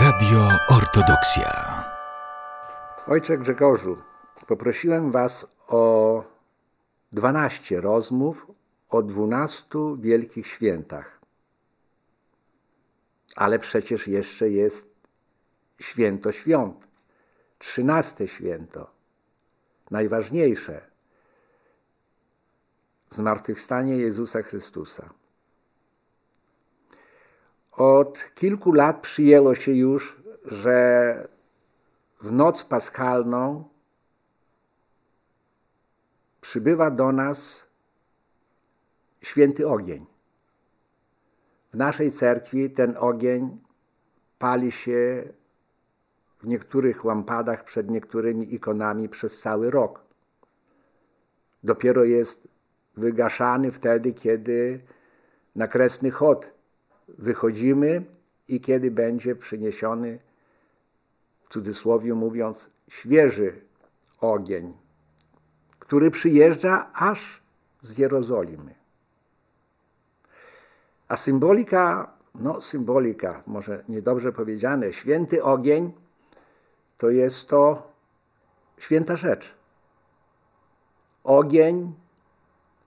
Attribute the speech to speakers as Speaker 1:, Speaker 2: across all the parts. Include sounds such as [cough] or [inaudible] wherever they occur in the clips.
Speaker 1: Radio Ortodoksja.
Speaker 2: Ojcze Grzegorzu, poprosiłem Was o 12 rozmów o 12 wielkich świętach. Ale przecież jeszcze jest święto świąt, 13 święto, najważniejsze zmartwychwstanie Jezusa Chrystusa. Od kilku lat przyjęło się już, że w noc paschalną przybywa do nas święty ogień. W naszej cerkwi ten ogień pali się w niektórych lampadach przed niektórymi ikonami przez cały rok. Dopiero jest wygaszany wtedy, kiedy na kresny chod wychodzimy i kiedy będzie przyniesiony, w cudzysłowie mówiąc, świeży ogień, który przyjeżdża aż z Jerozolimy. A symbolika, no symbolika, może niedobrze powiedziane, święty ogień to jest to święta rzecz. Ogień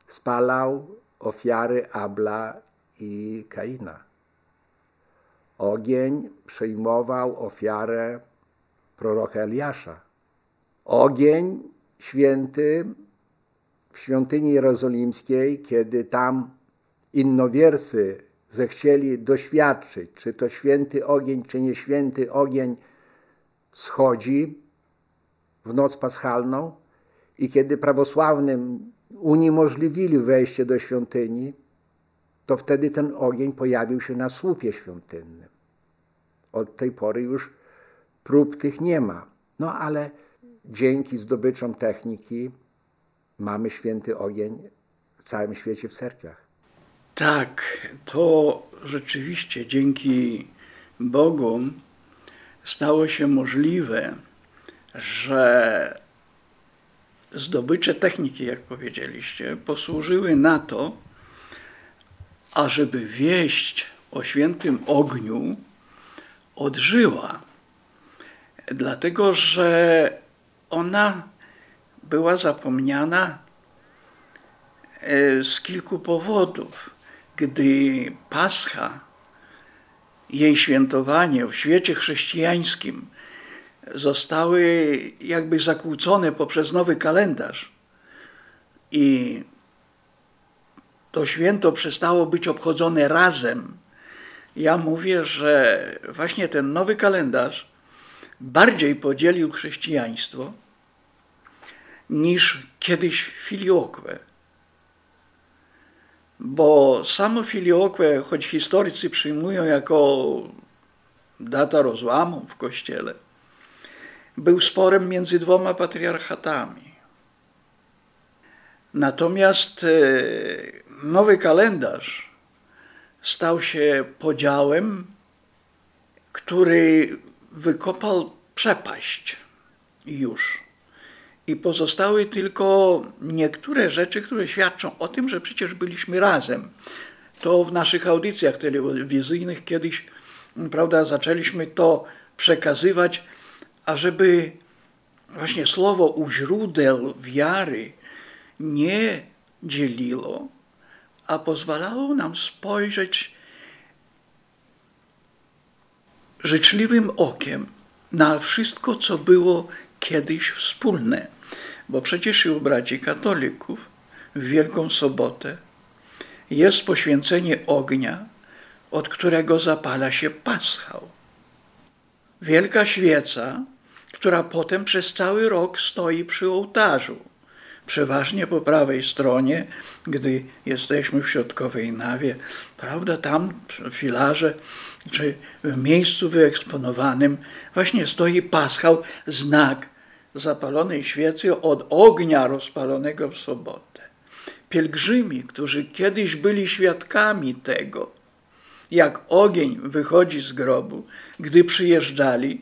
Speaker 2: spalał ofiary Abla i Kaina. Ogień przyjmował ofiarę proroka Eliasza. Ogień święty w świątyni jerozolimskiej, kiedy tam innowierscy zechcieli doświadczyć, czy to święty ogień, czy nie święty ogień schodzi w noc paschalną i kiedy prawosławnym uniemożliwili wejście do świątyni, to wtedy ten ogień pojawił się na słupie świątynnym. Od tej pory już prób tych nie ma. No ale dzięki zdobyczom techniki mamy święty ogień w całym świecie w cerkwiach.
Speaker 3: Tak, to rzeczywiście dzięki Bogu stało się możliwe, że zdobycze techniki, jak powiedzieliście, posłużyły na to, ażeby wieść o świętym ogniu odżyła. Dlatego, że ona była zapomniana e, z kilku powodów. Gdy Pascha, jej świętowanie w świecie chrześcijańskim zostały jakby zakłócone poprzez nowy kalendarz i to święto przestało być obchodzone razem. Ja mówię, że właśnie ten nowy kalendarz bardziej podzielił chrześcijaństwo niż kiedyś filiołkwe. Bo samo filiołkwe, choć historycy przyjmują jako data rozłamu w Kościele, był sporem między dwoma patriarchatami. Natomiast e, nowy kalendarz stał się podziałem, który wykopał przepaść już. I pozostały tylko niektóre rzeczy, które świadczą o tym, że przecież byliśmy razem. To w naszych audycjach telewizyjnych kiedyś, prawda, zaczęliśmy to przekazywać, ażeby właśnie słowo u źródeł wiary nie dzieliło, a pozwalało nam spojrzeć życzliwym okiem na wszystko, co było kiedyś wspólne. Bo przecież u braci katolików w Wielką Sobotę jest poświęcenie ognia, od którego zapala się paschał. Wielka świeca, która potem przez cały rok stoi przy ołtarzu przeważnie po prawej stronie, gdy jesteśmy w środkowej nawie, prawda, tam w filarze, czy w miejscu wyeksponowanym właśnie stoi paschał, znak zapalonej świecy od ognia rozpalonego w sobotę. Pielgrzymi, którzy kiedyś byli świadkami tego, jak ogień wychodzi z grobu, gdy przyjeżdżali,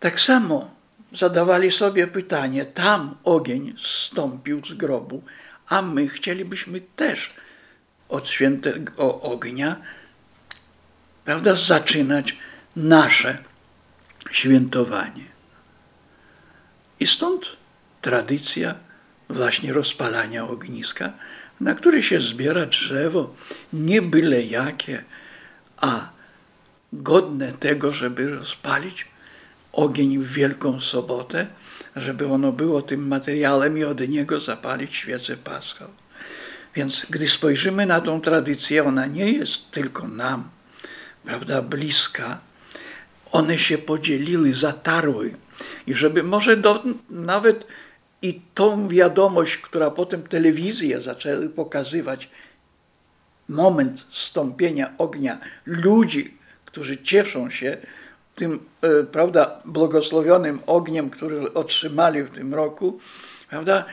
Speaker 3: tak samo zadawali sobie pytanie, tam ogień zstąpił z grobu, a my chcielibyśmy też od świętego ognia prawda, zaczynać nasze świętowanie. I stąd tradycja właśnie rozpalania ogniska, na które się zbiera drzewo, nie byle jakie, a godne tego, żeby rozpalić ogień w Wielką Sobotę, żeby ono było tym materiałem i od niego zapalić świecę paschą. Więc gdy spojrzymy na tą tradycję, ona nie jest tylko nam, prawda, bliska. One się podzieliły, zatarły. I żeby może do, nawet i tą wiadomość, która potem telewizje zaczęły pokazywać, moment stąpienia ognia ludzi, którzy cieszą się tym, e, prawda, błogosławionym ogniem, który otrzymali w tym roku, prawda,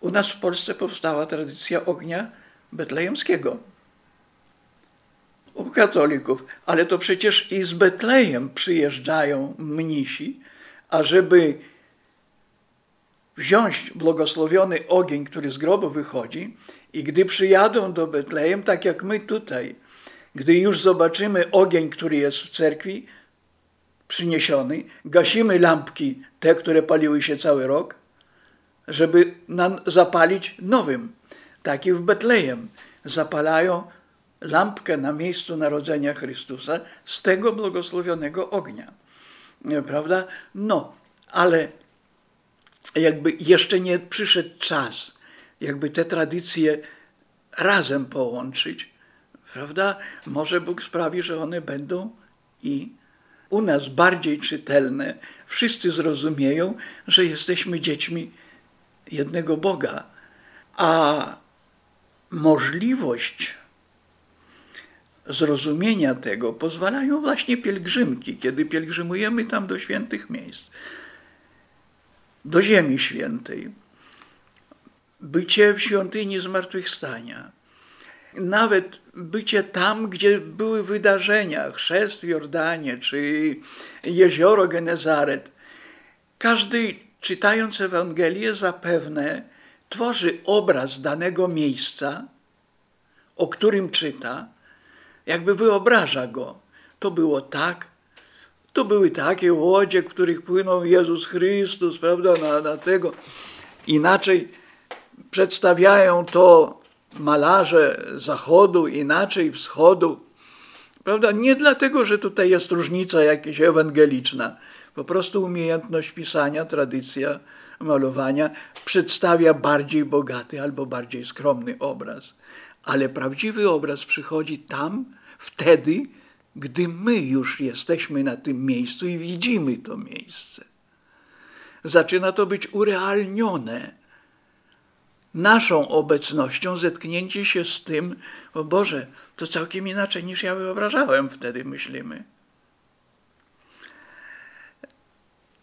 Speaker 3: u nas w Polsce powstała tradycja ognia betlejemskiego. U katolików, ale to przecież i z Betlejem przyjeżdżają mnisi, ażeby wziąć błogosławiony ogień, który z grobu wychodzi, i gdy przyjadą do Betlejem, tak jak my tutaj, gdy już zobaczymy ogień, który jest w cerkwi przyniesiony, gasimy lampki, te, które paliły się cały rok, żeby zapalić nowym. Tak i w Betlejem zapalają lampkę na miejscu narodzenia Chrystusa z tego błogosławionego ognia. Prawda? No, ale jakby jeszcze nie przyszedł czas, jakby te tradycje razem połączyć, prawda? Może Bóg sprawi, że one będą i u nas bardziej czytelne. Wszyscy zrozumieją, że jesteśmy dziećmi jednego Boga, a możliwość zrozumienia tego pozwalają właśnie pielgrzymki, kiedy pielgrzymujemy tam do świętych miejsc, do Ziemi Świętej, bycie w świątyni zmartwychwstania, nawet bycie tam, gdzie były wydarzenia, chrzest w Jordanie czy jezioro Genezaret. Każdy czytając Ewangelię zapewne tworzy obraz danego miejsca, o którym czyta, jakby wyobraża go. To było tak, to były takie łodzie, w których płynął Jezus Chrystus, prawda, na, na tego. Inaczej przedstawiają to malarze zachodu, inaczej wschodu. Prawda? Nie dlatego, że tutaj jest różnica jakaś ewangeliczna, po prostu umiejętność pisania, tradycja malowania przedstawia bardziej bogaty albo bardziej skromny obraz. Ale prawdziwy obraz przychodzi tam, wtedy, gdy my już jesteśmy na tym miejscu i widzimy to miejsce. Zaczyna to być urealnione naszą obecnością, zetknięcie się z tym, o Boże, to całkiem inaczej niż ja wyobrażałem wtedy, myślimy.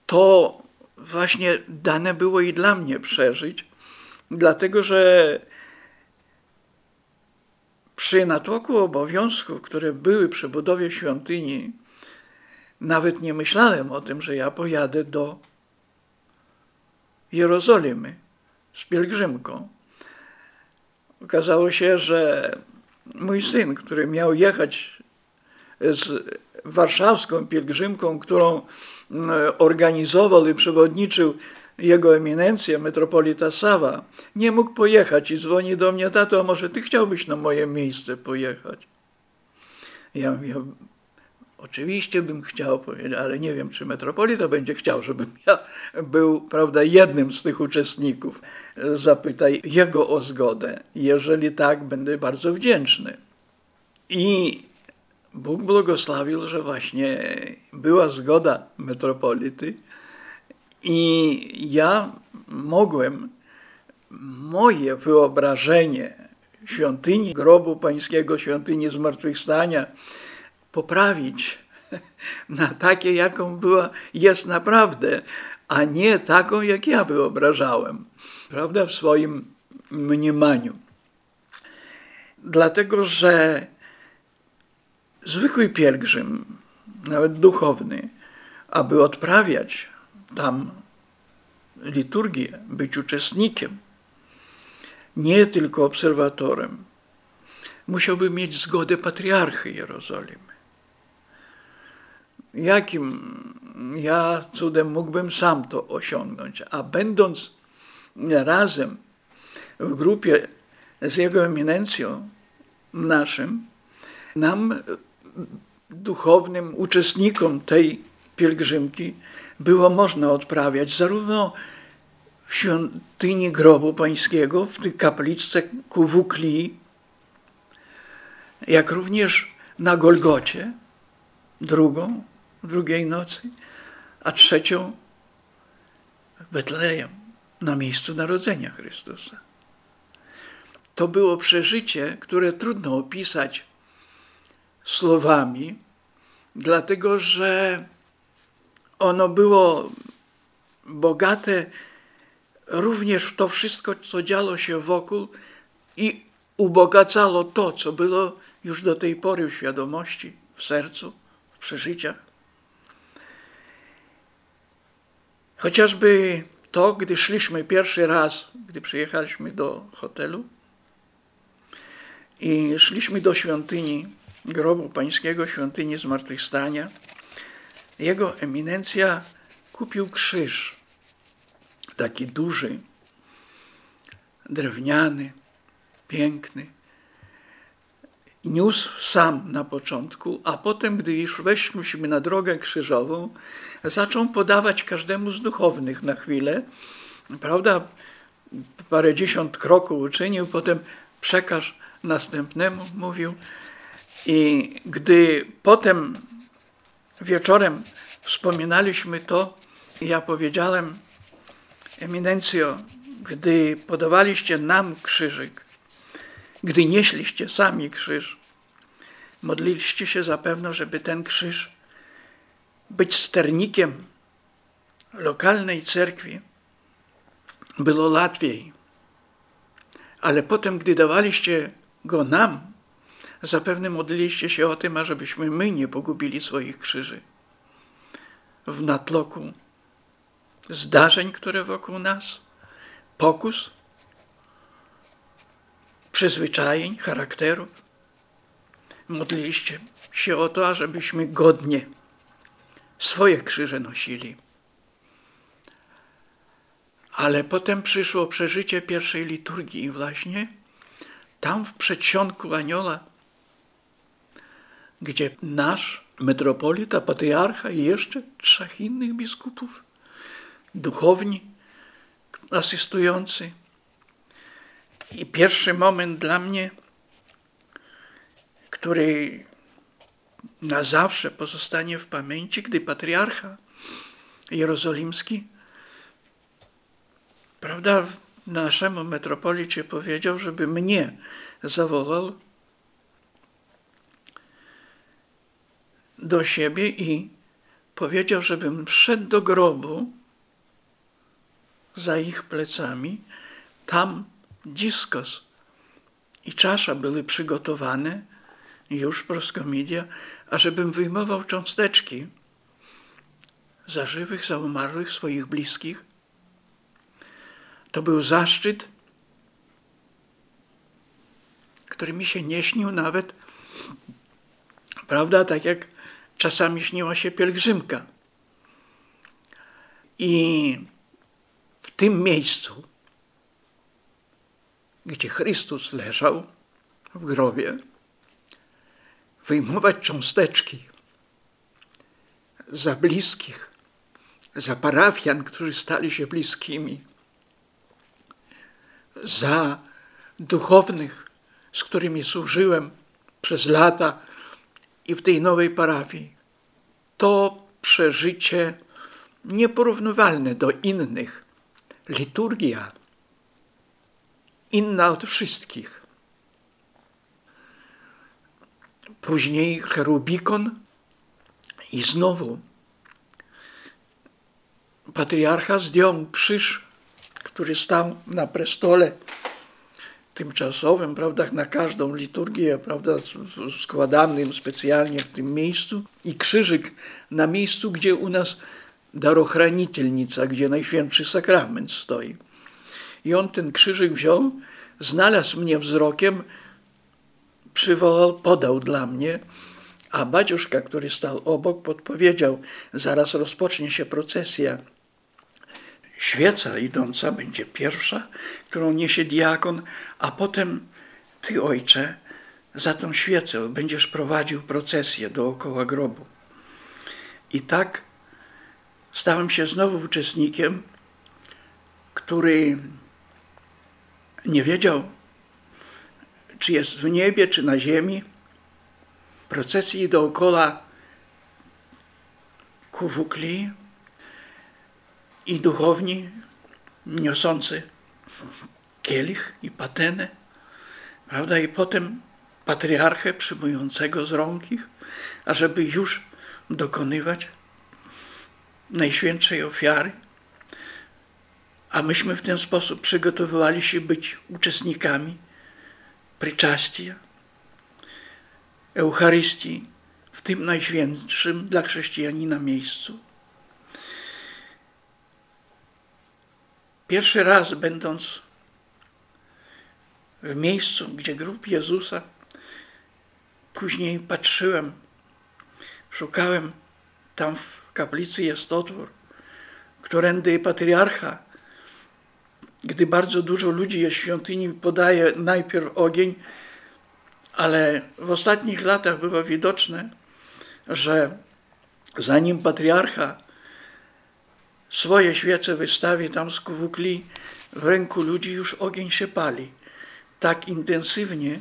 Speaker 3: to właśnie dane było i dla mnie przeżyć, dlatego że przy natłoku obowiązków, które były przy budowie świątyni, nawet nie myślałem o tym, że ja pojadę do Jerozolimy z pielgrzymką. Okazało się, że mój syn, który miał jechać z warszawską pielgrzymką, którą organizował i przewodniczył jego eminencja, metropolita Sawa, nie mógł pojechać i dzwoni do mnie, tato, może ty chciałbyś na moje miejsce pojechać? Ja mówię, oczywiście bym chciał ale nie wiem, czy metropolita będzie chciał, żebym ja był, prawda, jednym z tych uczestników. Zapytaj jego o zgodę. Jeżeli tak, będę bardzo wdzięczny. I Bóg błogosławił, że właśnie była zgoda metropolity i ja mogłem moje wyobrażenie świątyni grobu pańskiego, świątyni zmartwychwstania poprawić [laughs] na takie, jaką była, jest naprawdę, a nie taką, jak ja wyobrażałem, prawda, w swoim mniemaniu. Dlatego, że zwykły pielgrzym, nawet duchowny, aby odprawiać tam liturgię, być uczestnikiem, nie tylko obserwatorem, musiałby mieć zgodę patriarchy Jerozolimy. Jakim ja cudem mógłbym sam to osiągnąć. A będąc razem w grupie z jego eminencją naszym, nam, duchownym uczestnikom tej pielgrzymki, było można odprawiać zarówno w świątyni grobu pańskiego, w tej kapliczce ku Wukli, jak również na Golgocie, drugą, drugiej nocy, a trzecią w Betlejem, na miejscu narodzenia Chrystusa. To było przeżycie, które trudno opisać słowami, dlatego że ono było bogate również w to wszystko, co działo się wokół i ubogacało to, co było już do tej pory w świadomości, w sercu, w przeżyciach. Chociażby to, gdy szliśmy pierwszy raz, gdy przyjechaliśmy do hotelu i szliśmy do świątyni grobu pańskiego, świątyni zmartwychwstania, jego eminencja kupił krzyż, taki duży, drewniany, piękny. Niósł sam na początku, a potem, gdy już weszliśmy na drogę krzyżową, zaczął podawać każdemu z duchownych na chwilę, prawda? Parę dziesiąt kroków uczynił, potem przekaż następnemu, mówił. I gdy potem wieczorem wspominaliśmy to, ja powiedziałem, Eminencjo, gdy podawaliście nam krzyżyk, gdy nieśliście sami krzyż, modliliście się zapewne, żeby ten krzyż być sternikiem lokalnej cerkwi było łatwiej. Ale potem, gdy dawaliście go nam, zapewne modliliście się o tym, ażebyśmy my nie pogubili swoich krzyży w natloku zdarzeń, które wokół nas, pokus, przyzwyczajeń, charakterów. Modliliście się o to, ażebyśmy godnie swoje krzyże nosili. Ale potem przyszło przeżycie pierwszej liturgii i właśnie tam w przedsionku anioła, gdzie nasz metropolita, patriarcha i jeszcze trzech innych biskupów, duchowni, asystujący. I pierwszy moment dla mnie, który na zawsze pozostanie w pamięci, gdy patriarcha jerozolimski, prawda, naszemu metropolicie powiedział, żeby mnie zawołał do siebie i powiedział, żebym szedł do grobu za ich plecami. Tam diskos i czasza były przygotowane, już proskomidia, ażebym wyjmował cząsteczki za żywych, za umarłych swoich bliskich. To był zaszczyt, który mi się nie śnił nawet, prawda, tak jak czasami śniła się pielgrzymka. I w tym miejscu, gdzie Chrystus leżał w grobie, wyjmować cząsteczki za bliskich, za parafian, którzy stali się bliskimi, za duchownych, z którymi służyłem przez lata i w tej nowej parafii. To przeżycie nieporównywalne do innych. Liturgia inna od wszystkich. Później cherubikon i znowu patriarcha zdjął krzyż, który stał na prestole tymczasowym, prawda, na każdą liturgię, prawda, składanym specjalnie w tym miejscu i krzyżyk na miejscu, gdzie u nas darochranitelnica, gdzie Najświętszy Sakrament stoi. I on ten krzyżyk wziął, znalazł mnie wzrokiem, przywołał, podał dla mnie, A badziuszka, który stał obok, podpowiedział, zaraz rozpocznie się procesja. Świeca idąca będzie pierwsza, którą niesie diakon, a potem ty, ojcze, za tą świecę będziesz prowadził procesję dookoła grobu. I tak stałem się znowu uczestnikiem, który nie wiedział, czy jest w niebie, czy na ziemi. Procesji dookoła kuwukli i duchowni niosący kielich i patenę, prawda? I potem patriarchę przyjmującego z rąk ich, ażeby już dokonywać najświętszej ofiary. A myśmy w ten sposób przygotowywali się być uczestnikami pryczastia, Eucharystii w tym najświętszym dla chrześcijanina miejscu. Pierwszy raz będąc w miejscu, gdzie grób Jezusa, później patrzyłem, szukałem, tam w kaplicy jest otwór, którędy patriarcha, gdy bardzo dużo ludzi świątyni, podaje najpierw ogień, ale w ostatnich latach było widoczne, że zanim patriarcha swoje świece wystawi tam z kuwukli, w ręku ludzi już ogień się pali. Tak intensywnie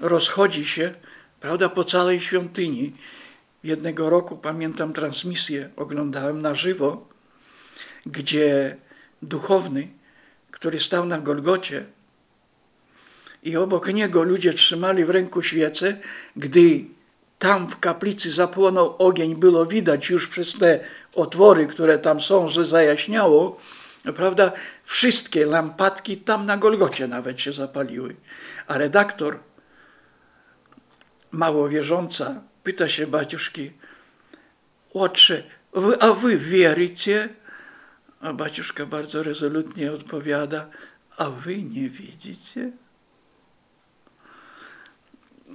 Speaker 3: rozchodzi się, prawda, po całej świątyni. Jednego roku, pamiętam transmisję, oglądałem na żywo, gdzie duchowny, który stał na Golgocie i obok niego ludzie trzymali w ręku świecę, gdy tam w kaplicy zapłonął ogień, było widać już przez te otwory, które tam są, że zajaśniało, prawda? Wszystkie lampadki tam na Golgocie nawet się zapaliły. A redaktor, mało wierząca, pyta się baciuszki, wy, a wy wierzycie? A baciuszka bardzo rezolutnie odpowiada, a wy nie widzicie?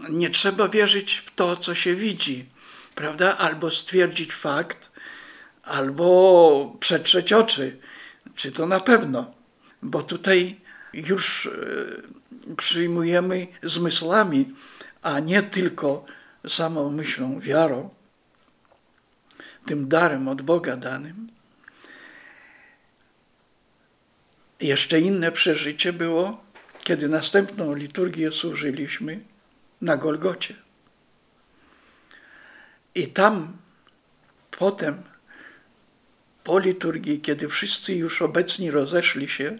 Speaker 3: Nie trzeba wierzyć w to, co się widzi, prawda? Albo stwierdzić fakt, albo przetrzeć oczy. Czy to na pewno? Bo tutaj już e, przyjmujemy zmysłami, a nie tylko samą myślą, wiarą, tym darem od Boga danym. Jeszcze inne przeżycie było, kiedy następną liturgię służyliśmy na Golgocie. I tam potem, po liturgii, kiedy wszyscy już obecni rozeszli się,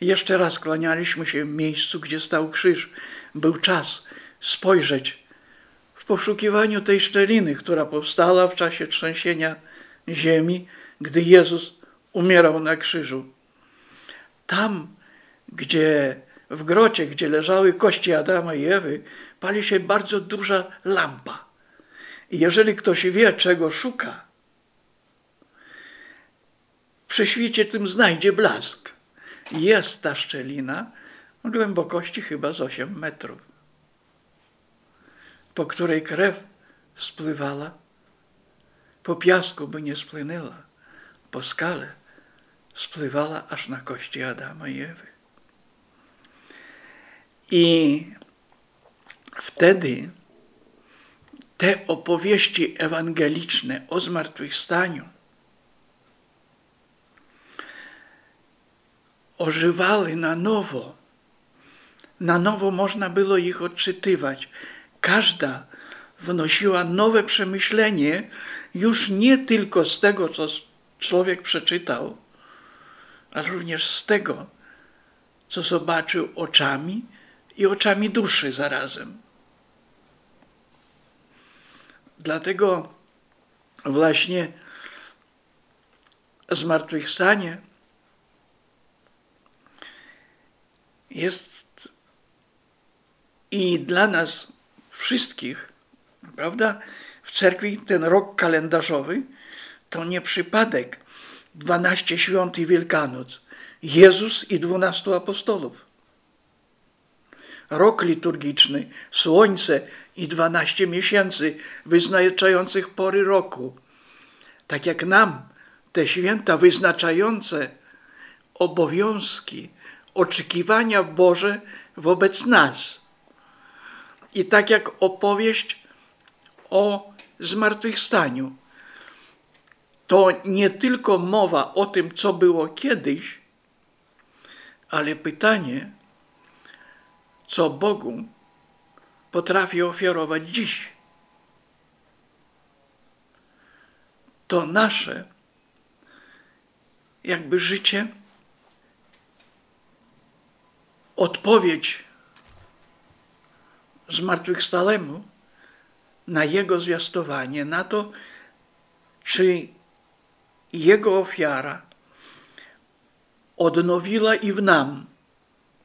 Speaker 3: jeszcze raz kłanialiśmy się w miejscu, gdzie stał krzyż. Był czas spojrzeć w poszukiwaniu tej szczeliny, która powstała w czasie trzęsienia ziemi, gdy Jezus umierał na krzyżu. Tam, gdzie w grocie, gdzie leżały kości Adama i Ewy, pali się bardzo duża lampa. I jeżeli ktoś wie, czego szuka, przy świecie tym znajdzie blask. Jest ta szczelina o głębokości chyba z 8 metrów, po której krew spływała, po piasku by nie spłynęła, po skale spływała aż na kości Adama i Ewy. I wtedy te opowieści ewangeliczne o zmartwychwstaniu ożywały na nowo. Na nowo można było ich odczytywać. Każda wnosiła nowe przemyślenie, już nie tylko z tego, co człowiek przeczytał, ale również z tego, co zobaczył oczami i oczami duszy zarazem. Dlatego właśnie zmartwychwstanie jest i dla nas wszystkich, prawda? W cerkwi ten rok kalendarzowy to nie przypadek 12 świąt i Wielkanoc. Jezus i 12 apostolów. rok liturgiczny, słońce i 12 miesięcy wyznaczających pory roku. Tak jak nam te święta wyznaczające obowiązki, oczekiwania Boże wobec nas. I tak jak opowieść o zmartwychwstaniu, to nie tylko mowa o tym, co było kiedyś, ale pytanie, co Bogu potrafi ofiarować dziś. To nasze jakby życie, odpowiedź zmartwychwstałemu na Jego zwiastowanie, na to, czy Jego ofiara odnowiła i w nam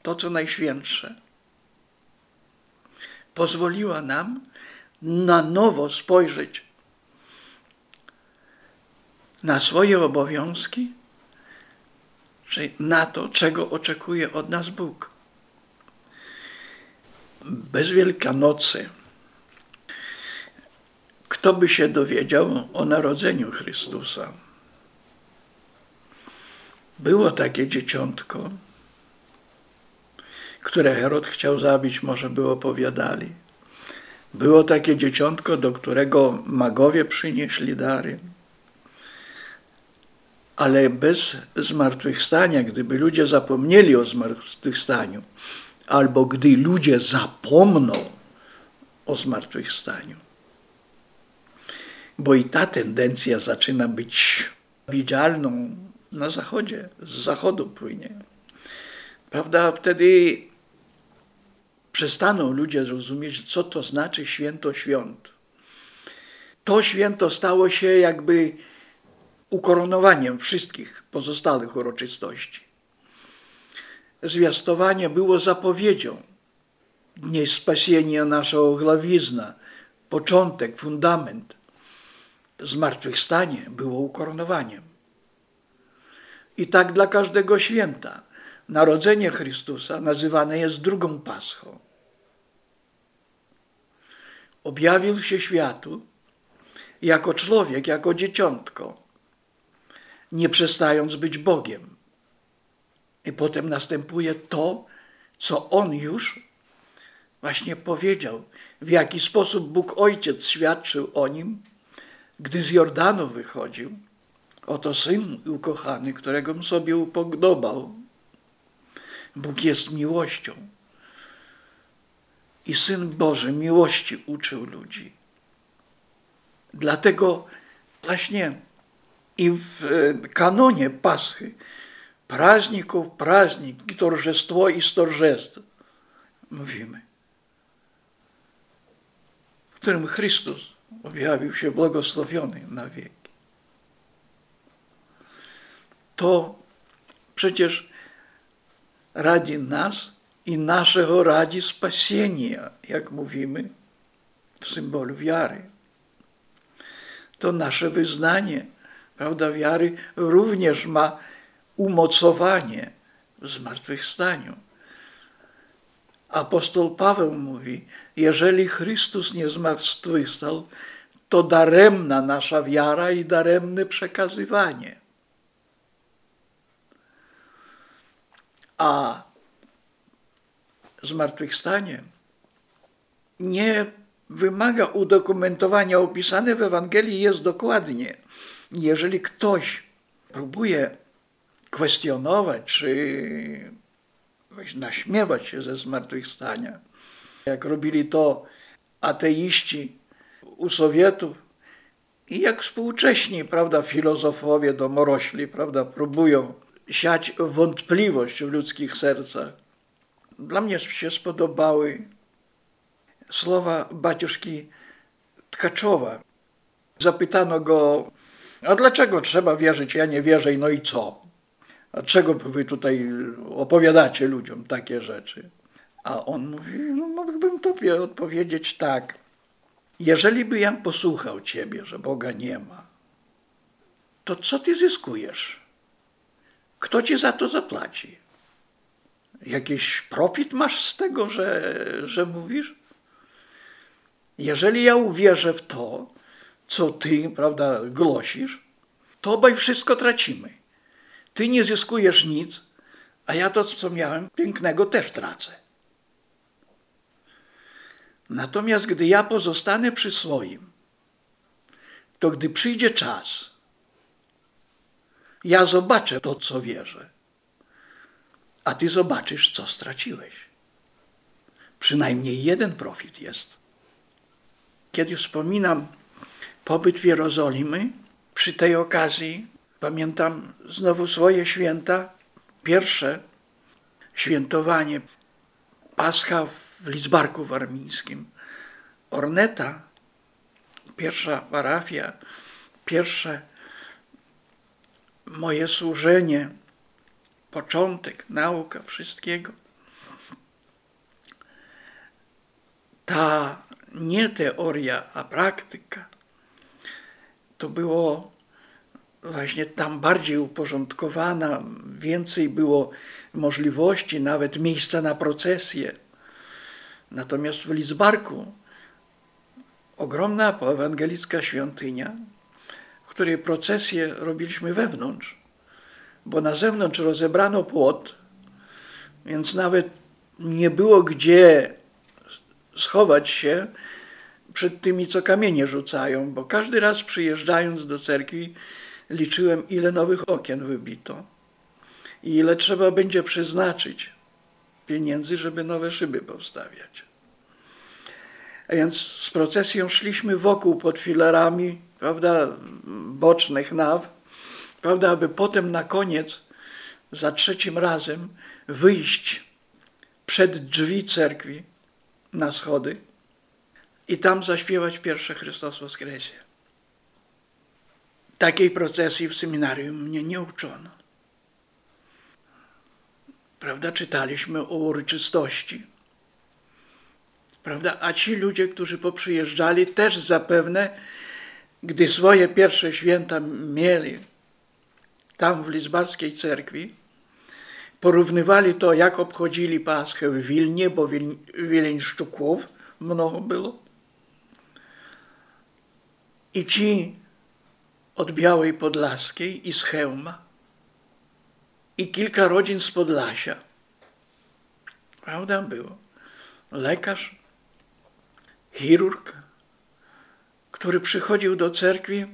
Speaker 3: to, co najświętsze. Pozwoliła nam na nowo spojrzeć na swoje obowiązki, czyli na to, czego oczekuje od nas Bóg. Bez Wielkanocy kto by się dowiedział o narodzeniu Chrystusa? Było takie dzieciątko, które Herod chciał zabić, może by opowiadali. Było takie dzieciątko, do którego magowie przynieśli dary. Ale bez zmartwychwstania, gdyby ludzie zapomnieli o zmartwychwstaniu, albo gdy ludzie zapomną o zmartwychwstaniu, bo i ta tendencja zaczyna być widzialną na zachodzie, z zachodu płynie. Prawda? Wtedy przestaną ludzie zrozumieć, co to znaczy święto świąt. To święto stało się jakby ukoronowaniem wszystkich pozostałych uroczystości. Zwiastowanie było zapowiedzią. Dnie spasienia naszego gławizna, początek, fundament. Zmartwychwstanie było ukoronowaniem. I tak dla każdego święta. Narodzenie Chrystusa nazywane jest drugą Paschą. Objawił się światu jako człowiek, jako dzieciątko, nie przestając być Bogiem. I potem następuje to, co On już właśnie powiedział, w jaki sposób Bóg Ojciec świadczył o Nim, gdy z Jordanu wychodził. Oto syn ukochany, któregom sobie upodobał. Bóg jest miłością. I syn Boży miłości uczył ludzi. Dlatego właśnie i w e, kanonie Paschy prażników prażnik i torżestwo i torżestw mówimy, w którym Chrystus objawił się błogosławiony na wieki. To przecież radzi nas i naszego radzi spasienia, jak mówimy w symbolu wiary. To nasze wyznanie, prawda, wiary również ma umocowanie w zmartwychwstaniu. Apostoł Paweł mówi, jeżeli Chrystus nie zmartwychwstał, to daremna nasza wiara i daremne przekazywanie. A zmartwychwstanie nie wymaga udokumentowania. Opisane w Ewangelii jest dokładnie. Jeżeli ktoś próbuje kwestionować, czy naśmiewać się ze zmartwychwstania, jak robili to ateiści u Sowietów i jak współcześni, prawda, filozofowie domorośli, prawda, próbują siać wątpliwość w ludzkich sercach. Dla mnie się spodobały słowa baciuszki Tkaczowa. Zapytano go, a dlaczego trzeba wierzyć, ja nie wierzę, no i co? A czego wy tutaj opowiadacie ludziom takie rzeczy? A on mówi, no mógłbym tobie odpowiedzieć tak. Jeżeli by ja posłuchał ciebie, że Boga nie ma, to co ty zyskujesz? Kto ci za to zapłaci? Jakiś profit masz z tego, że, że mówisz? Jeżeli ja uwierzę w to, co ty, prawda, głosisz, to obaj wszystko tracimy. Ty nie zyskujesz nic, a ja to, co miałem pięknego, też tracę. Natomiast gdy ja pozostanę przy swoim, to gdy przyjdzie czas, ja zobaczę to, co wierzę, a ty zobaczysz, co straciłeś. Przynajmniej jeden profit jest. Kiedy wspominam pobyt w Jerozolimy, przy tej okazji pamiętam znowu swoje święta. Pierwsze świętowanie Pascha w Lidzbarku Warmińskim. Orneta, pierwsza parafia, pierwsze moje służenie, początek, nauka wszystkiego. Ta nie teoria, a praktyka, to było właśnie tam bardziej uporządkowana, więcej było możliwości, nawet miejsca na procesję. Natomiast w Lizbarku ogromna poewangelicka świątynia, której procesję robiliśmy wewnątrz, bo na zewnątrz rozebrano płot, więc nawet nie było gdzie schować się przed tymi, co kamienie rzucają, bo każdy raz przyjeżdżając do cerkwi liczyłem, ile nowych okien wybito i ile trzeba będzie przeznaczyć pieniędzy, żeby nowe szyby powstawiać. A więc z procesją szliśmy wokół pod filarami, prawda, bocznych naw, prawda, aby potem na koniec, za trzecim razem, wyjść przed drzwi cerkwi na schody i tam zaśpiewać pierwsze Chrystus Woskresie. Takiej procesji w seminarium mnie nie uczono. Prawda, czytaliśmy o uroczystości. Prawda, a ci ludzie, którzy poprzyjeżdżali, też zapewne, gdy swoje pierwsze święta mieli tam w Lizbarskiej cerkwi, porównywali to, jak obchodzili Paschę w Wilnie, bo Wileńszczuków mnogo było. I ci od Białej Podlaskiej i z Chełma i kilka rodzin z Podlasia. Prawda było? Lekarz, chirurg, który przychodził do cerkwi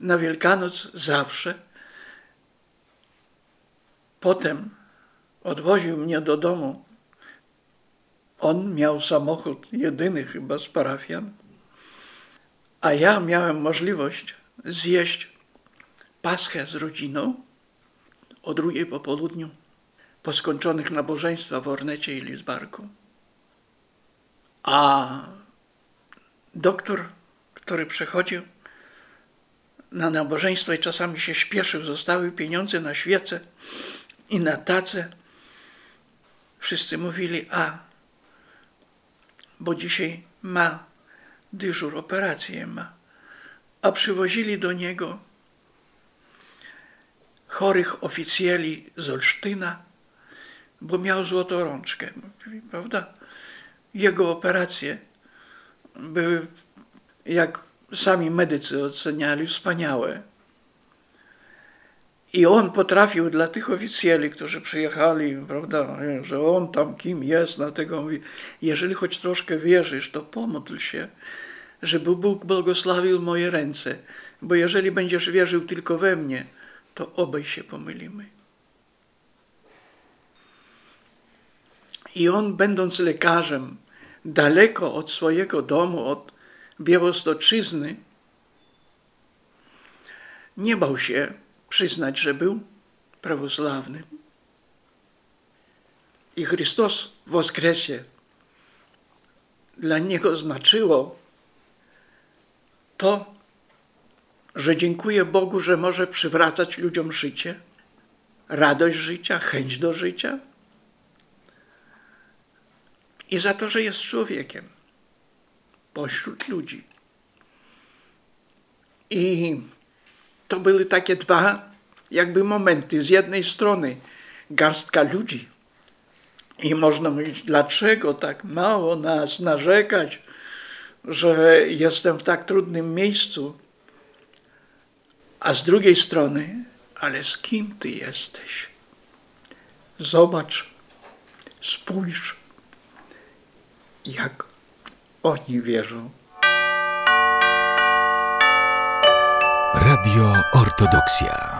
Speaker 3: na Wielkanoc zawsze. Potem odwoził mnie do domu. On miał samochód, jedyny chyba z parafian, a ja miałem możliwość zjeść paschę z rodziną o drugiej po południu po skończonych nabożeństwach w Ornecie i Lizbarku. A doktor, który przychodził na nabożeństwo i czasami się śpieszył, zostały pieniądze na świece i na tacę. Wszyscy mówili, a, bo dzisiaj ma dyżur, operację ma. A przywozili do niego chorych oficjeli z Olsztyna, bo miał złotą rączkę, prawda? Jego operacje były, jak sami medycy oceniali, wspaniałe. I on potrafił dla tych oficjeli, którzy przyjechali, prawda, że on tam kim jest, dlatego mówi, jeżeli choć troszkę wierzysz, to pomódl się, żeby Bóg błogosławił moje ręce, bo jeżeli będziesz wierzył tylko we mnie, to obaj się pomylimy. I on, będąc lekarzem, daleko od swojego domu, od Białostoczyzny, nie bał się przyznać, że był prawosławnym. I Chrystus w Woskresie dla niego znaczyło to, że dziękuję Bogu, że może przywracać ludziom życie, radość życia, chęć do życia i za to, że jest człowiekiem pośród ludzi. I to były takie dwa jakby momenty. Z jednej strony garstka ludzi. I można mówić, dlaczego tak mało nas narzekać, że jestem w tak trudnym miejscu. A z drugiej strony, ale z kim ty jesteś? Zobacz, spójrz, jak oni wierzą.
Speaker 1: Radio Ortodoksja.